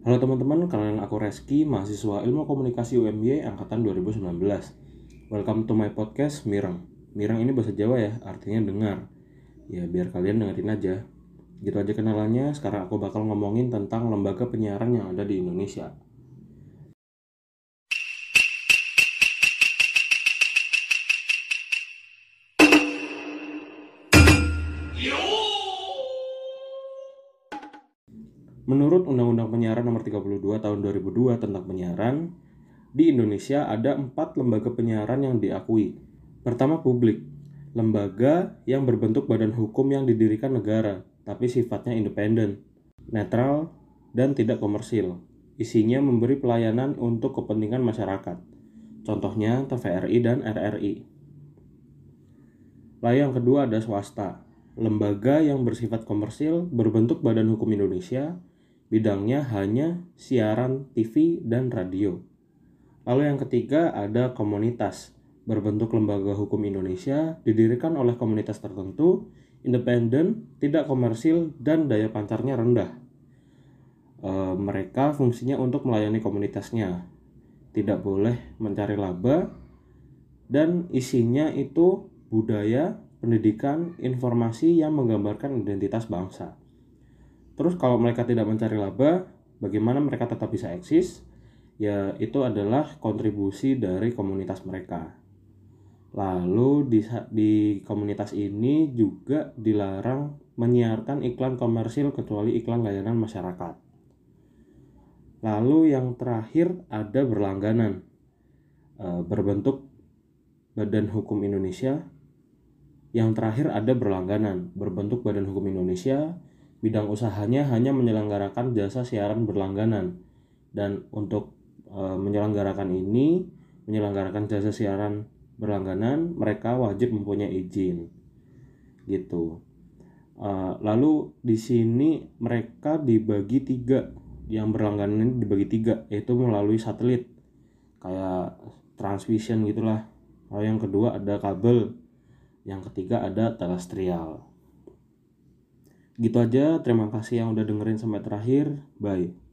Halo teman-teman, kalian aku Reski, mahasiswa Ilmu Komunikasi UMY angkatan 2019. Welcome to my podcast Mireng. Mireng ini bahasa Jawa ya, artinya dengar. Ya biar kalian dengerin aja. Gitu aja kenalannya, sekarang aku bakal ngomongin tentang lembaga penyiaran yang ada di Indonesia. Menurut Undang-Undang Penyiaran Nomor 32 Tahun 2002 tentang penyiaran, di Indonesia ada empat lembaga penyiaran yang diakui. Pertama, publik. Lembaga yang berbentuk badan hukum yang didirikan negara, tapi sifatnya independen, netral, dan tidak komersil. Isinya memberi pelayanan untuk kepentingan masyarakat. Contohnya TVRI dan RRI. Lalu yang kedua ada swasta. Lembaga yang bersifat komersil berbentuk Badan Hukum Indonesia Bidangnya hanya siaran TV dan radio. Lalu yang ketiga ada komunitas, berbentuk lembaga hukum Indonesia, didirikan oleh komunitas tertentu, independen, tidak komersil, dan daya pancarnya rendah. E, mereka fungsinya untuk melayani komunitasnya, tidak boleh mencari laba, dan isinya itu budaya, pendidikan, informasi yang menggambarkan identitas bangsa. Terus kalau mereka tidak mencari laba, bagaimana mereka tetap bisa eksis? Ya itu adalah kontribusi dari komunitas mereka. Lalu di, di komunitas ini juga dilarang menyiarkan iklan komersil kecuali iklan layanan masyarakat. Lalu yang terakhir ada berlangganan e, berbentuk Badan Hukum Indonesia. Yang terakhir ada berlangganan berbentuk Badan Hukum Indonesia bidang usahanya hanya menyelenggarakan jasa siaran berlangganan. Dan untuk e, menyelenggarakan ini menyelenggarakan jasa siaran berlangganan mereka wajib mempunyai izin. Gitu. E, lalu di sini mereka dibagi tiga. Yang berlangganan dibagi tiga yaitu melalui satelit. Kayak transmission gitulah. Lalu yang kedua ada kabel. Yang ketiga ada terestrial Gitu aja, terima kasih yang udah dengerin sampai terakhir. Bye.